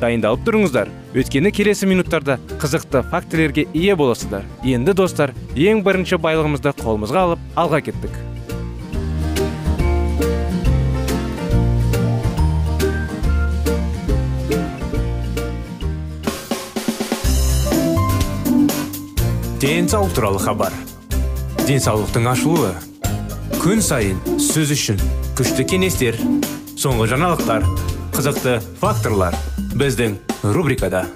Дайындалып тұрыңыздар. Өйткені келесі минуттарда қызықты фактілерге ие боласыздар. Енді достар ең бірінші байлығымызды қолымызға алып алға кеттік. Денсаулық туралы хабар. Денсаулықтың ашылуы. Күн сайын сөз үшін күшті кеңестер соңғы жаңалықтар. Қызықты факторлар біздің рубрикада.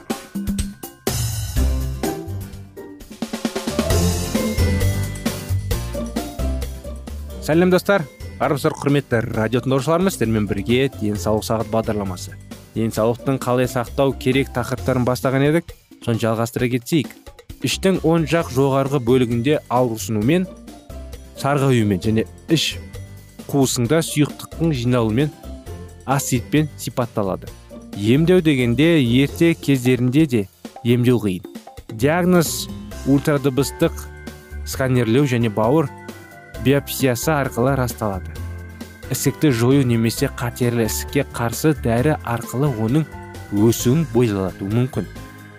Сәлем достар. Армысыздар құрметті радио тыңдаушыларымыз сіздермен бірге денсаулық сағат бағдарламасы. Денсаулықтың қалай сақтау керек тақырыптарын бастаған едік. Соны жалғастыра кетейік. Іштің оң жақ жоғарғы бөлігінде ауырсынумен сарғаюмен және іш қуысыңда сұйықтықтың жиналуымен аститпен сипатталады. Емдеу дегенде ерте кездерінде де емдеу қиын. Диагноз ультрадыбыстық сканерлеу және бауыр биопсиясы арқылы расталады. Ісікті жою немесе қатерлі ісікке қарсы дәрі арқылы оның өсуін бойлату мүмкін.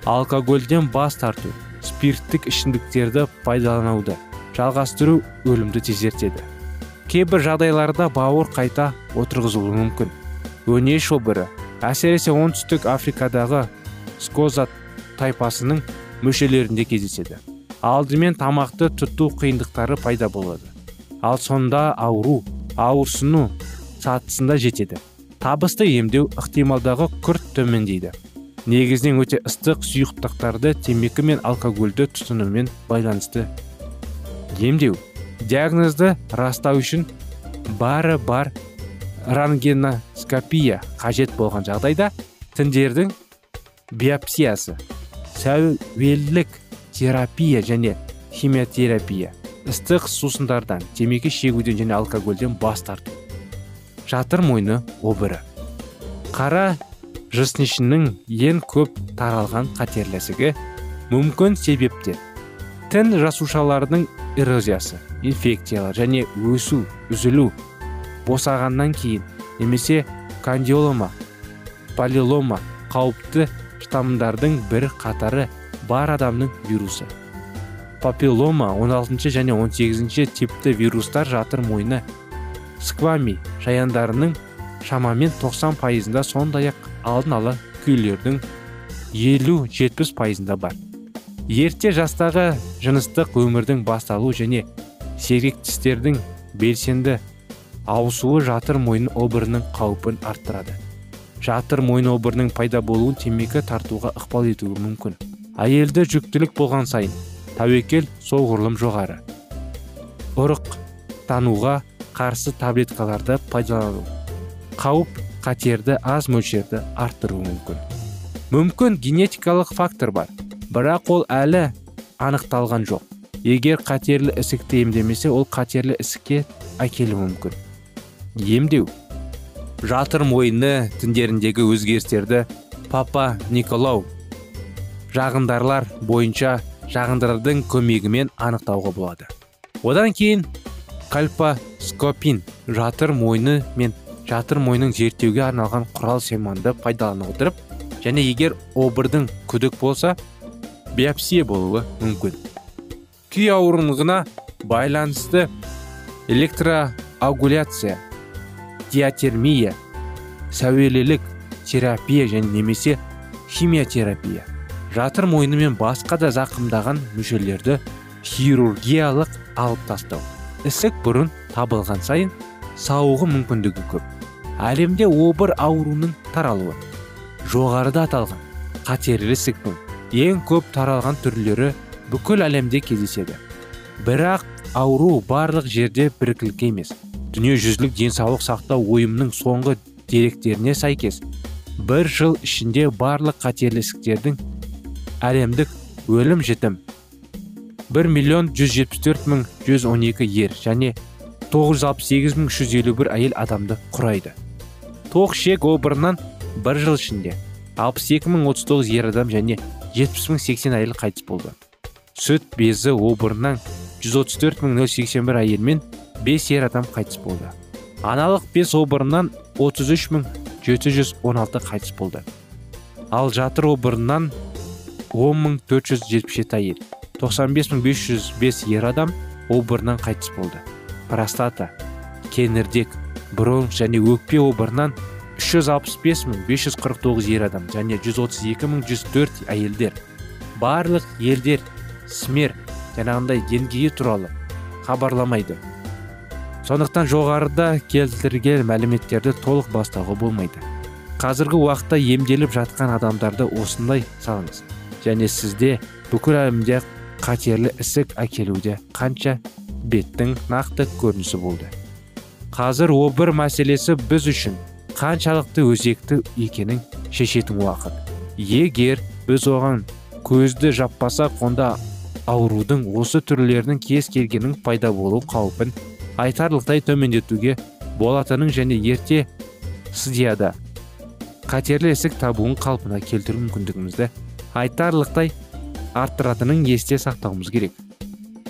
Алкогольден бас тарту спирттік ішімдіктерді пайдалануды жалғастыру өлімді тезертеді. Кейбір жағдайларда бауыр қайта отырғызылуы мүмкін. Өне шобыры әсіресе оңтүстік африкадағы скозат тайпасының мүшелерінде кездеседі. Алдымен тамақты тұту қиындықтары пайда болады. Ал сонда ауру ауырсыну сатысында жетеді. Табысты емдеу ықтималдағы күрт төмендейді. Негізінен өте ыстық сұйықтықтарды темекі мен алкогольді тұтынумен байланысты емдеу. Диагнозды растау үшін бары бар рентгеноскопия қажет болған жағдайда тіндердің биопсиясы сәуеллік терапия және химиотерапия ыстық сусындардан темекі шегуден және алкогольден бас тарту. Жатыр мойны обыры. Қара жыртқышының ең көп таралған қатерлі мүмкін себептер. Тін жасушаларының эрозиясы инфекциялар және өсу үзілу босағаннан кейін немесе кандиолома полилома қауіпті штаммдардың бір қатары бар адамның вирусы. Папиллома 16 және 18 типті вирустар жатыр мойны сквами шаяндарының шамамен 90 пайызында сондай ақ алдын ала күйлердің 50-70 пайызында бар. Ерте жастағы жыныстық өмірдің басталу және сирек тістердің белсенді ауысуы жатыр мойын обырының қаупін арттырады. Жатыр мойын обырының пайда болуын темекі тартуға ықпал етуі мүмкін. Әйелді жүктілік болған сайын тәуекел соғұрлым жоғары. Ұрық тануға қарсы таблеткаларды пайдалану. Қауіп қатерді аз мөлшерді арттыруы мүмкін. Мүмкін генетикалық фактор бар бірақ ол әлі анықталған жоқ. Егер қатерлі ісікті емдемесе ол қатерлі ісікке әкелуі мүмкін. Емдеу. Жатыр мойыны тіндеріндегі өзгерістерді папа николау жағындарлар бойынша жағындардың көмегімен анықтауға болады. Одан кейін кальпоскопин жатыр мойны мен жатыр мойның зерттеуге арналған құрал сайманды пайдалана отырып және егер обырдың күдік болса биопсия болуы мүмкін. Күй ауырлығына байланысты электроагуляция диатермия сәуелелік терапия және немесе химиотерапия. Жатыр мойны мен басқа да зақымдаған мүшелерді хирургиялық алып тастау. Ісік бұрын табылған сайын сауығы мүмкіндігі көп. Әлемде обыр ауруының таралуы. Жоғарыда аталған қатерлі ісіктің ең көп таралған түрлері бүкіл әлемде кездеседі. Бірақ ауру барлық жерде біркілікті емес. Дүниежүзілік денсаулық сақтау ойымның соңғы деректеріне сәйкес бір жыл ішінде барлық қатерлі ісіктердің әлемдік өлім жітім 1 миллион 174 мың 112 ер және 968 мың 351 әйел адамды құрайды. Тоқ ішек обырынан бір жыл ішінде 62 мың 39 ер адам және 70 мың 80 әйел қайтыс болды. Сүт безі обырынан 134 мың 081 әйел мен 5 ер адам қайтыс болды. Аналық без обырынан 33 мың 716 қайтыс болды. Ал жатыр обырынан 10 мың 477 әйел 95 мың 505 ер адам обырынан қайтыс болды. Простата кеңірдек бронх және өкпе обырынан 365 мың 549 ер адам және 132 мың 104 әйелдер. Барлық елдер смер жаңағындай деңгейі туралы хабарламайды. Сондықтан жоғарыда келтірген мәліметтерді толық бастауға болмайды. Қазіргі уақытта емделіп жатқан адамдарды осындай салыңыз. Және сізде бүкіл әлемде қатерлі ісік әкелуде қанша беттің нақты көрінісі болды. Қазір обыр мәселесі біз үшін қаншалықты өзекті екенін шешетін уақыт. Егер біз оған көзді жаппасақ онда аурудың осы түрлерінің кез келгенің пайда болу қаупін айтарлықтай төмендетуге болатынын және ерте сдияда қатерлі ісік табуын қалпына келтіру мүмкіндігімізді айтарлықтай арттыратынын есте сақтауымыз керек.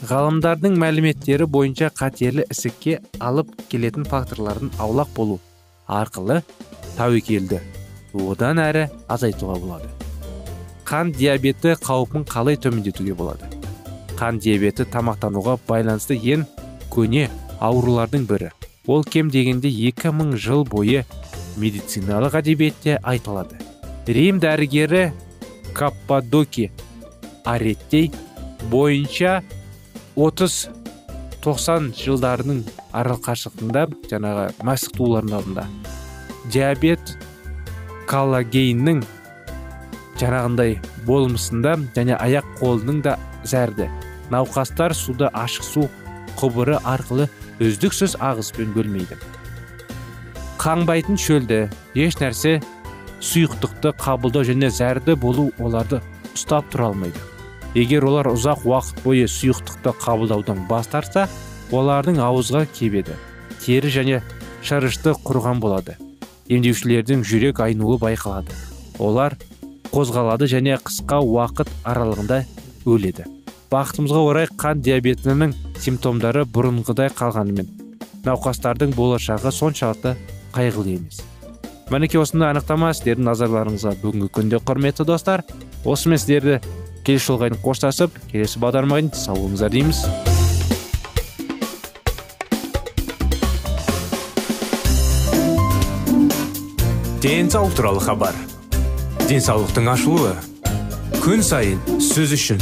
Ғалымдардың мәліметтері бойынша қатерлі ісікке алып келетін факторлардың аулақ болу арқылы тәуекелді одан әрі азайтуға болады. Қан диабеті қаупін қалай төмендетуге болады? Қан диабеті тамақтануға байланысты ең көне аурулардың бірі. Ол кем дегенде 2000 жыл бойы медициналық әдебиетте айтылады. Рим дәрігері каппадоки ареттей бойынша 30-90 жылдарының арақашықтығында жаңағы мәсік туулардың алдында диабет коллагейннің жаңағындай болмысында және аяқ қолының да зәрді. Науқастар суды ашық су құбыры арқылы үздіксіз ағыспен бөлмейді. Қаңбайтын шөлді еш нәрсе сұйықтықты қабылдау және зәрді болу оларды ұстап тұра алмайды. Егер олар ұзақ уақыт бойы сұйықтықты қабылдаудан бас тартса олардың ауызға кебеді тері және шырышты құрған болады. Емдеушілердің жүрек айнуы байқалады. Олар қозғалады және қысқа уақыт аралығында өледі. Бақытымызға орай қан диабетінің симптомдары бұрынғыдай қалғанымен науқастардың болашағы соншалықты қайғылы емес. Мінекей осындай анықтама сіздердің назарларыңызға бүгінгі күнде құрметті достар. Осымен сіздерді келесі жолға дейін қоштасып келесі бағдарламаға дейін сау болыңыздар дейміз. Денсаулық туралы хабар. Денсаулықтың ашылуы. Күн сайын сөз үшін.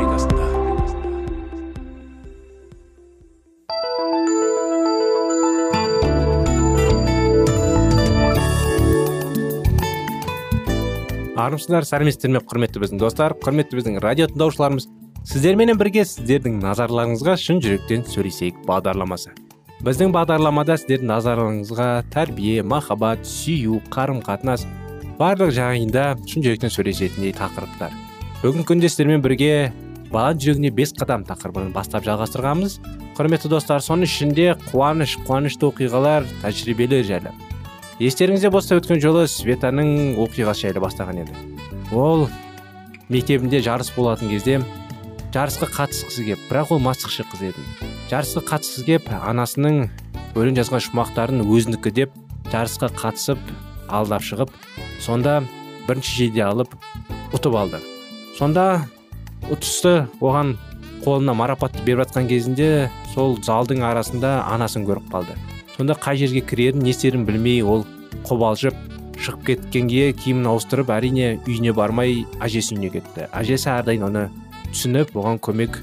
Армысыздар сәлеметсіздер ме құрметті біздің достар құрметті біздің радио тыңдаушыларымыз. Сіздерменен бірге сіздердің назарларыңызға шын жүректен сөйлесейік бағдарламасы. Біздің бағдарламада сіздердің назарларыңызға тәрбие махаббат сүю қарым қатынас барлық жайында шын жүректен сөйлесетіндей тақырыптар. Бүгінгі күнде сіздермен бірге баланың жүрегіне бес қадам тақырыбын бастап жалғастырғанбыз. Құрметті достар соның ішінде қуаныш қуанышты оқиғалар тәжірибелер жайлы естеріңізде болса өткен жолы светаның оқиғасы жайлы бастаған еді. Ол мектебінде жарыс болатын кезде жарысқа қатысқысы келіп бірақ ол масықшы қыз еді. Жарысқа қатысқысы келіп анасының өлең жазған шумақтарын өзінікі деп жарысқа қатысып алдап шығып сонда бірінші жейде алып ұтып алды. Сонда ұтысты оған қолына марапатты беріп жатқан кезінде сол залдың арасында анасын көріп қалды. Сонда қай жерге кірерін не істерін білмей ол қобалжып шығып кеткенге киімін ауыстырып әрине үйіне бармай әжесі үйіне кетті. Әжесі әрдайым оны түсініп оған көмек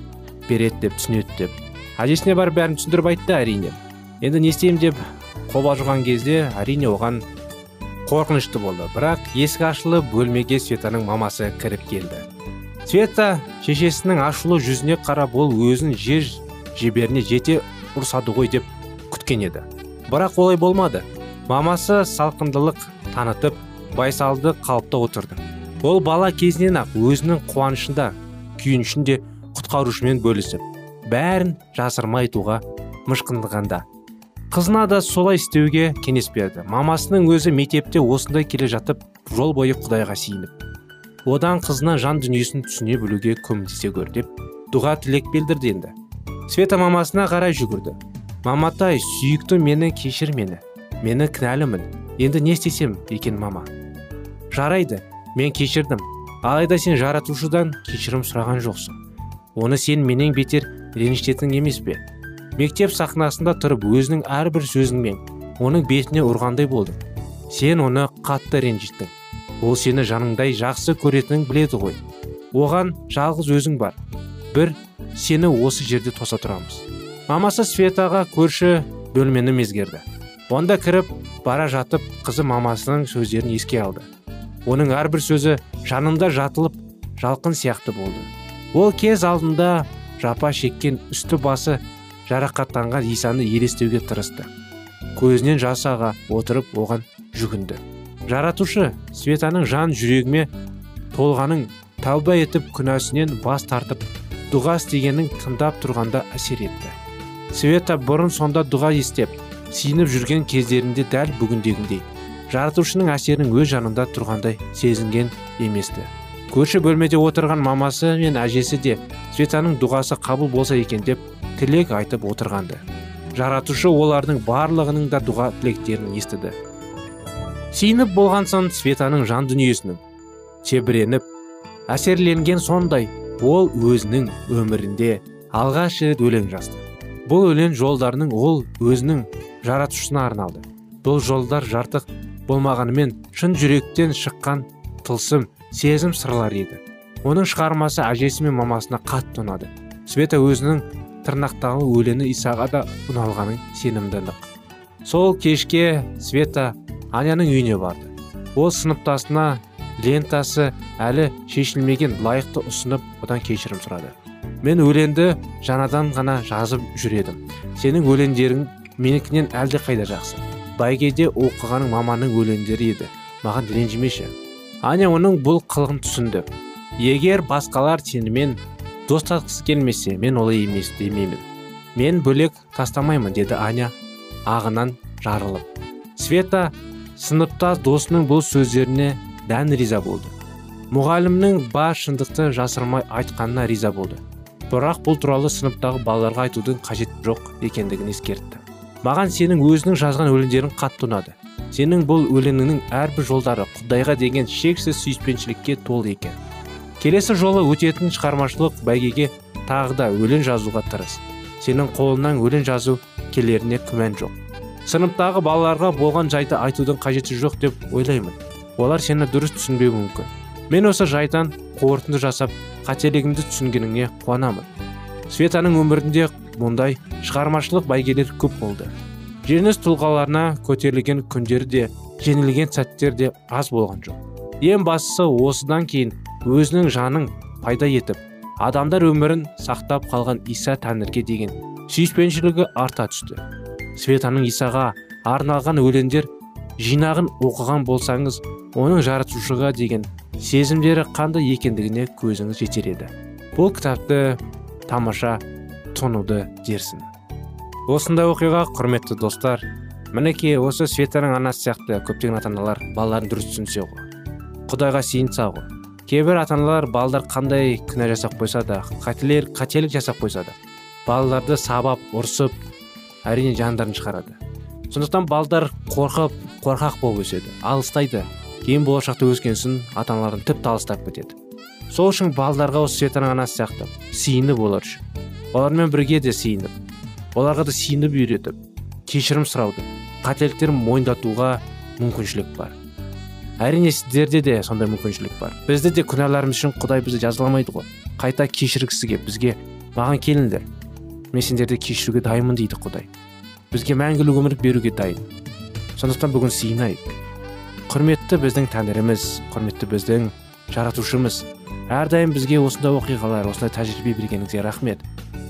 береді деп түсінеді деп. Әжесіне барып бәрін түсіндіріп айтты әрине. Енді не істеймін деп қобалжыған кезде әрине оған қорқынышты болды. Бірақ есік ашылып бөлмеге светаның мамасы кіріп келді. Света шешесінің ашулы жүзіне қарап ол өзін жер жеберіне жете ұрсады ғой деп күткен еді. Бірақ олай болмады. Мамасы салқындылық танытып байсалды қалыпта отырды. Ол бала кезінен ақ өзінің қуанышында күйінішінде құтқарушымен бөлісіп бәрін жасырмай айтуға мышқындығанда қызына да солай істеуге кеңес берді. Мамасының өзі мектепте осындай келе жатып жол бойы құдайға сиініп одан қызына жан дүниесін түсіне білуге көмектесе көр деп дұға тілек білдірді енді. Света мамасына қарай жүгірді. Маматай сүйікті мені кешір мені мені кінәлімін. Енді не істесем екен мама? Жарайды мен кешірдім. Алайда сен жаратушыдан кешірім сұраған жоқсың. Оны сен менен бетер ренжітетін емес пе? Мектеп сахнасында тұрып өзінің әрбір сөзіңмен оның бетіне ұрғандай болдың. Сен оны қатты ренжіттің. Ол сені жаныңдай жақсы көретінін біледі ғой. Оған жалғыз өзің бар. Бір сені осы жерде тоса тұрамыз. Мамасы светаға көрші бөлмені мезгерді онда кіріп бара жатып қызы мамасының сөздерін еске алды. Оның әрбір сөзі жанында жатылып жалқын сияқты болды. Ол кез алдында жапа шеккен үсті басы жарақаттанған исаны елестеуге тырысты. Көзінен жас аға отырып оған жүгінді. Жаратушы светаның жан жүрегіме толғаның тәуба етіп күнәсінен бас тартып дұға істегенін тыңдап тұрғанда әсер етті. Света бұрын сонда дұға естеп сиініп жүрген кездерінде дәл бүгіндегіндей жаратушының әсерін өз жанында тұрғандай сезінген еместі. Көрші бөлмеде отырған мамасы мен әжесі де светаның дұғасы қабыл болса екен деп тілек айтып отырғанды. Жаратушы олардың барлығының да дұға тілектерін естіді. Сиініп болған соң светаның жан дүниесінің тебіреніп әсерленген сондай ол өзінің өмірінде алғаш рет өлең жазды. Бұл өлең жолдарының ол өзінің жаратушысына арналды. Бұл жолдар жартық болмағанымен шын жүректен шыққан тылсым сезім сырлары еді. Оның шығармасы әжесі мен мамасына қатты ұнады. Света өзінің тырнақтағы өлеңі исаға да ұналғанын сенімді сол кешке света аняның үйіне барды. Ол сыныптасына лентасы әлі шешілмеген лайықты ұсынып одан кешірім сұрады. Мен өлеңді жаңадан ғана жазып жүр едім. Сенің өлеңдерің менікінен әлде қайда жақсы? Бәйгеде оқығаның маманың өлеңдері еді. Маған ренжімеші. Аня оның бұл қылығын түсінді. Егер басқалар сенімен достасқысы келмесе мен олай емес демеймін. Мен бөлек тастамаймын деді аня ағынан жарылып. Света сыныптас досының бұл сөздеріне дән риза болды. Мұғалімнің бар шындықты жасырмай айтқанына риза болды. Бірақ бұл туралы сыныптағы балаларға айтудың қажет жоқ екендігін ескертті. Маған сенің өзінің жазған өлеңдерің қатты ұнады. Сенің бұл өлеңіңнің әрбір жолдары құдайға деген шексіз сүйіспеншілікке толы екен. Келесі жолы өтетін шығармашылық бәйгеге тағы да өлең жазуға тырыс. Сенің қолыңнан өлең жазу келеріне күмән жоқ. Сыныптағы балаларға болған жайды айтудың қажеті жоқ деп ойлаймын. Олар сені дұрыс түсінбеуі мүмкін. Мен осы жайдан қорытынды жасап қателігімді түсінгеніңе қуанамын. Светаның өмірінде мұндай шығармашылық бәйгелер көп болды. Жеңіс тұлғаларына көтерілген күндері де жеңілген сәттер де аз болған жоқ. Ең бастысы осыдан кейін өзінің жанын пайда етіп адамдар өмірін сақтап қалған иса тәңірге деген сүйіспеншілігі арта түсті. Светаның исаға арналған өлеңдер жинағын оқыған болсаңыз оның жаратушыға деген сезімдері қандай екендігіне көзіңіз жетер еді. Бұл кітапты тамаша тұнуды дерсін. Осындай оқиға құрметті достар мінекей осы светаның анасы сияқты көптеген ата аналар балаларын дұрыс түсінсе ғой. Құдайға сиынса ғой. Кейбір ата аналар балдар қандай күнә жасап қойса да қателер қателік жасап қойса да балаларды сабап ұрсып әрине жандарын шығарады. Сондықтан балдар қорқып қорқақ болып өседі алыстайды. Кейін болашақта өскен соң ата аналарын тіпті алыстап кетеді. Сол үшін балдарға осы светаның анасы сияқты сиынып олар үшін. Олармен бірге де сиынып оларға да сиынып үйретіп кешірім сұрауды қателіктерін мойындатуға мүмкіншілік бар. Әрине сіздерде де сондай мүмкіншілік бар. Бізді де күнәларымыз үшін құдай бізді жазаламайды ғой. Қайта кешіргісі келіп бізге маған келіңдер. Мен сендерді кешіруге дайынмын дейді құдай. Бізге мәңгілік өмір беруге дайын. Сондықтан бүгін сиынайық. Құрметті біздің тәңіріміз құрметті біздің жаратушымыз. Әрдайым бізге осындай оқиғалар осындай тәжірибе бергеніңізге рахмет.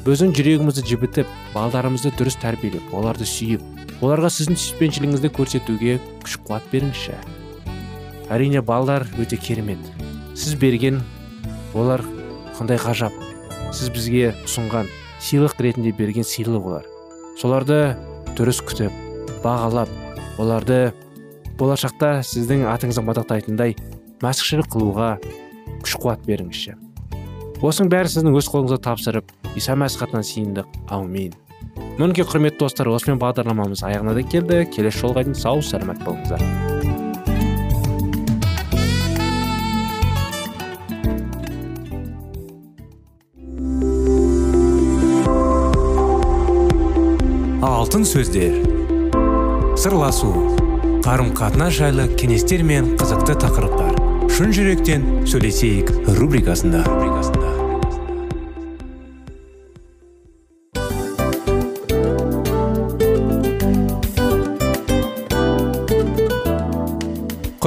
Біздің жүрегімізді жібітіп балдарымызды дұрыс тәрбиелеп оларды сүйіп оларға сіздің сүйіспеншілігіңізді көрсетуге күш қуат беріңізші. Әрине балдар өте керемет. Сіз берген олар қандай ғажап. Сіз бізге ұсынған сыйлық ретінде берген сыйлық олар. Соларды дұрыс күтіп бағалап оларды болашақта сіздің атыңызды мадақтайтындай мәсіхшілік қылуға күш қуат беріңізші. Осының бәрі сіздің өз қолыңызға тапсырып иса мәсіх атынан сиындық аумин мінекей құрметті достар осымен бағдарламамыз аяғына да келді. Келесі жолға дейін сау сәлемет болыңыздар. Алтын сөздер. Сырласу. Қарым қатынас жайлы кеңестер мен қызықты тақырыптар. Шын жүректен сөйлесейік рубрикасында.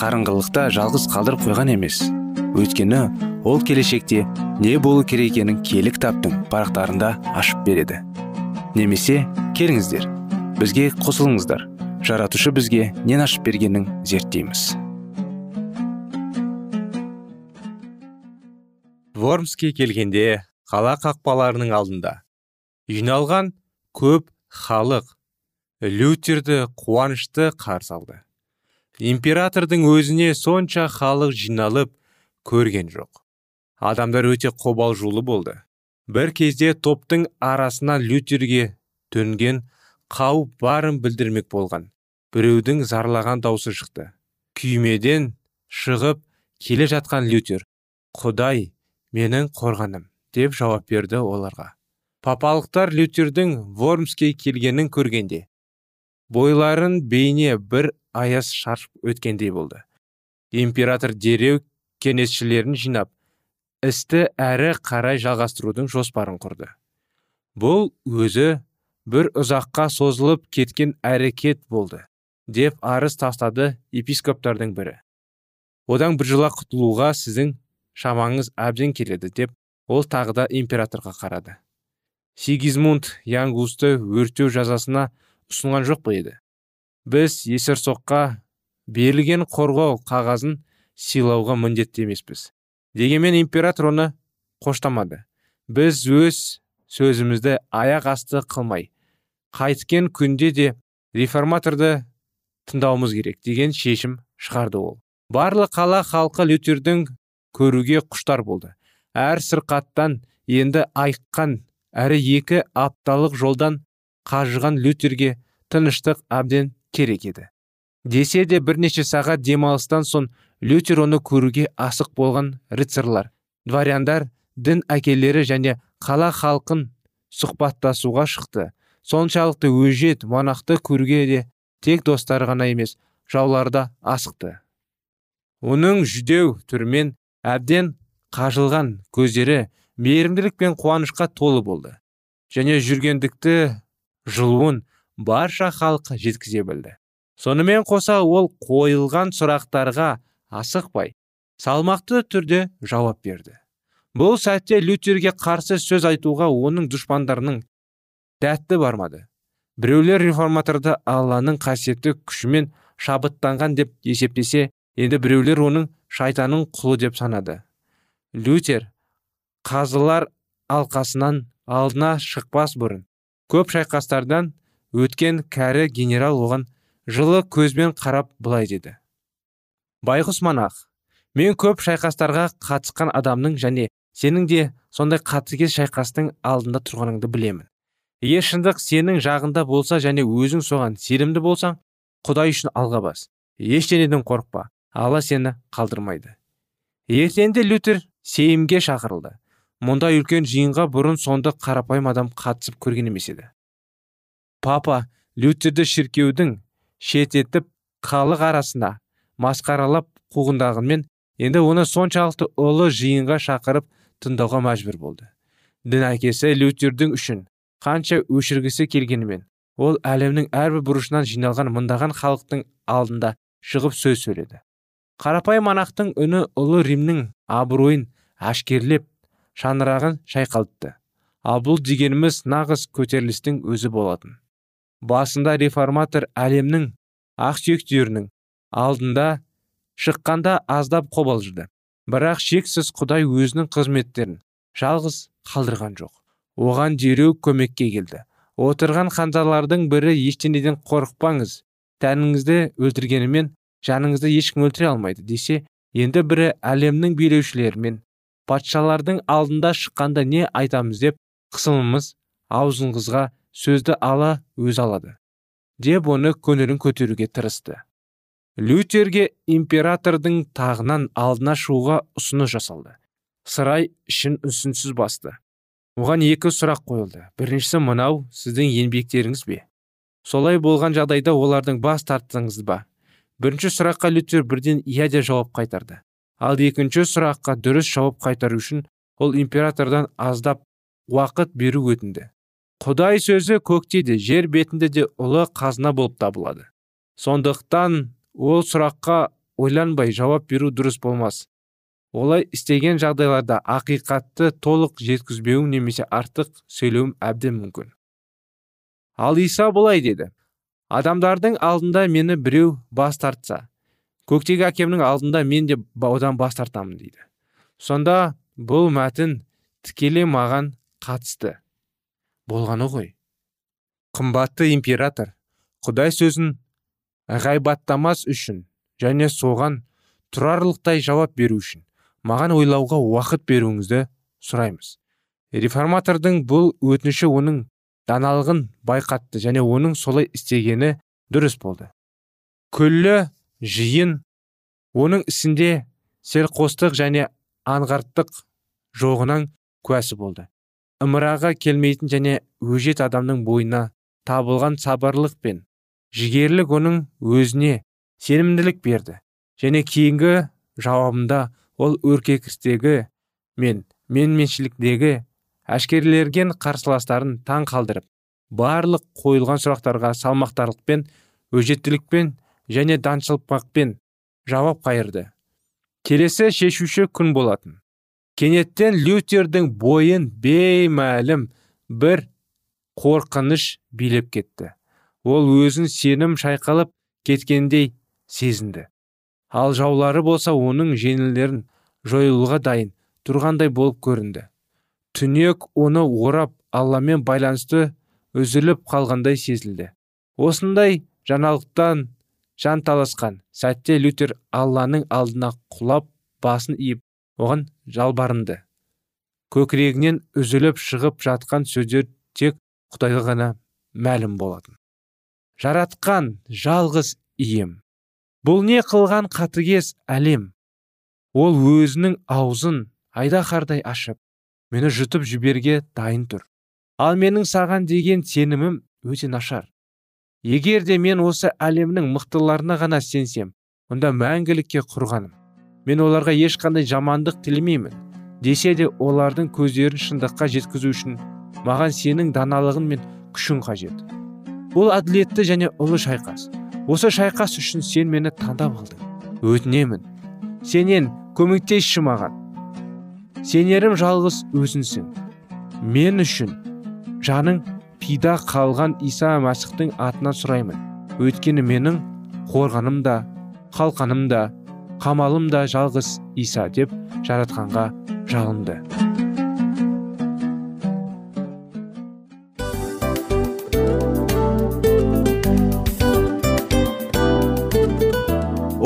қарыңғылықта жалғыз қалдырып қойған емес. Өйткені ол келешекте не болу керек екенін киелі кітаптың парақтарында ашып береді. Немесе келіңіздер бізге қосылыңыздар. Жаратушы бізге нен ашып бергенін зерттейміз. Вормске келгенде қала қақпаларының алдында жиналған көп халық лютерді қуанышты қарсы алды. Императордың өзіне сонша халық жиналып көрген жоқ. Адамдар өте қобалжулы болды. Бір кезде топтың арасынан лютерге төнген қауіп барын білдірмек болған. Біреудің зарлаған даусы шықты. Күймеден шығып келе жатқан лютер құдай менің қорғаным деп жауап берді оларға. Папалықтар лютердің вормске келгенін көргенде бойларын бейне бір аяз шаршып өткендей болды. Император дереу кеңесшілерін жинап істі әрі қарай жалғастырудың жоспарын құрды. Бұл өзі бір ұзаққа созылып кеткен әрекет болды деп арыз тастады епископтардың бірі. Одан біржола құтылуға сіздің шамаңыз әбден келеді деп ол тағы да императорға қарады. Сигизмунд янгусты өртеу жазасына ұсынған жоқ па еді? Біз есерсоққа берілген қорғау қағазын сыйлауға міндетті емеспіз. Дегенмен император оны қоштамады. Біз өз сөзімізді аяқ асты қылмай қайткен күнде де реформаторды тыңдауымыз керек деген шешім шығарды ол. Барлық қала халқы лютердің көруге құштар болды. Әр сырқаттан енді айыққан әрі екі апталық жолдан қажыған лютерге тыныштық әбден керек еді. Десе де бірнеше сағат демалыстан соң лютер оны көруге асық болған рыцарлар дворяндар дін әкелері және қала халқын сұхбаттасуға шықты. Соншалықты өжет монақты көруге де тек достары ғана емес жаулары да асықты. Оның жүдеу түрмен әбден қажылған көздері мейірімділік пен қуанышқа толы болды. Және жүргендікті жылуын барша халық жеткізе білді. Сонымен қоса ол қойылған сұрақтарға асықпай салмақты түрде жауап берді. Бұл сәтте лютерге қарсы сөз айтуға оның дұшпандарының дәтті бармады. Біреулер реформаторды алланың қасиетті күшімен шабыттанған деп есептесе енді біреулер оның шайтанның құлы деп санады. Лютер қазылар алқасынан алдына шықпас бұрын көп шайқастардан өткен кәрі генерал оған жылы көзбен қарап былай деді. Байғұс монах мен көп шайқастарға қатысқан адамның және сенің де сондай қатыгез шайқастың алдында тұрғаныңды білемін. Егер шындық сенің жағында болса және өзің соған сенімді болсаң құдай үшін алға бас. Ештеңеден қорықпа алла сені қалдырмайды. Ертеңде лютер сейімге шақырылды. Мұндай үлкен жиынға бұрын сонды қарапайым адам қатысып көрген емес еді. Папа лютерді шіркеудің шететіп халық арасына масқаралап қуғындағанмен енді оны соншалықты ұлы жиынға шақырып тыңдауға мәжбүр болды. Дін әкесі лютердің үшін қанша өшіргісі келгенімен ол әлемнің әрбір бұрышынан жиналған мыңдаған халықтың алдында шығып сөз сөйледі. Қарапайым монахтың үні ұлы римнің абыройын әшкерлеп шаңырағын шайқалтты. Ал бұл дегеніміз нағыз көтерілістің өзі болатын басында реформатор әлемнің ақсүйектерінің алдында шыққанда аздап қобалжыды. Бірақ шексіз құдай өзінің қызметтерін жалғыз қалдырған жоқ. Оған дереу көмекке келді. Отырған ханзалардың бірі ештеңеден қорықпаңыз тәніңізді өлтіргенімен жаныңызды ешкім өлтіре алмайды десе енді бірі әлемнің билеушілері мен патшалардың алдында шыққанда не айтамыз деп қысылымыз аузыңызға сөзді ала өз алады деп оны көңілін көтеруге тырысты. Лютерге императордың тағынан алдына шығуға ұсыныс жасалды. Сырай ішін үнсінсіз басты. Оған екі сұрақ қойылды. Біріншісі мынау сіздің еңбектеріңіз бе? Солай болған жағдайда олардың бас тарттыңыз ба? Бірінші сұраққа лютер бірден иә деп жауап қайтарды. Ал екінші сұраққа дұрыс жауап қайтару үшін ол императордан аздап уақыт беру өтінді. Құдай сөзі көкте де жер бетінде де ұлы қазына болып табылады. Сондықтан ол сұраққа ойланбай жауап беру дұрыс болмас. Олай істеген жағдайларда ақиқатты толық жеткізбеуің немесе артық сөйлеуім әбден мүмкін. Ал иса былай деді. Адамдардың алдында мені біреу бас тартса көктегі әкемнің алдында мен де одан бас тартамын дейді. Сонда бұл мәтін тікелей маған қатысты. Болғаны ғой. Қымбатты император құдай сөзін ғайбаттамас үшін және соған тұрарлықтай жауап беру үшін маған ойлауға уақыт беруіңізді сұраймыз. Реформатордың бұл өтініші оның даналығын байқатты және оның солай істегені дұрыс болды. Күллі жиын оның ісінде селқостық және аңғарттық жоғынан куәсі болды. Ымыраға келмейтін және өжет адамның бойына табылған сабырлық пен жігерлік оның өзіне сенімділік берді. Және кейінгі жауабында ол өркекістегі мен менменшіліктегі әшкерелерген қарсыластарын таң қалдырып барлық қойылған сұрақтарға салмақтарлықпен өжеттілікпен және даншылпақпен жауап қайырды. Келесі шешуші күн болатын. Кенеттен лютердің бойын беймәлім бір қорқыныш билеп кетті. Ол өзін сенім шайқалып кеткендей сезінді. Ал жаулары болса оның жеңілдерін жойылуға дайын тұрғандай болып көрінді. Түнек оны орап алламен байланысты үзіліп қалғандай сезілді. Осындай жаңалықтан жан таласқан сәтте лютер алланың алдына құлап басын иіп оған жалбарынды. Көкірегінен үзіліп шығып жатқан сөздер тек құдайға ғана мәлім болатын. Жаратқан жалғыз ием. Бұл не қылған қатыгез әлем? Ол өзінің аузын айдаһардай ашып мені жұтып жіберге дайын тұр. Ал менің саған деген сенімім өте нашар. Егер де мен осы әлемнің мықтыларына ғана сенсем онда мәңгілікке құрғаным. Мен оларға ешқандай жамандық тілемеймін десе де олардың көздерін шындыққа жеткізу үшін маған сенің даналығың мен күшің қажет. Бұл әділетті және ұлы шайқас. Осы шайқас үшін сен мені таңдап алдың. Өтінемін. Сенен көмектесші маған. Сенерім жалғыз өзінсің. Мен үшін жаның пида қалған иса мәсіхтің атынан сұраймын. Өйткені менің қорғаным да қалқаным да қамалым да жалғыз иса деп жаратқанға жалынды.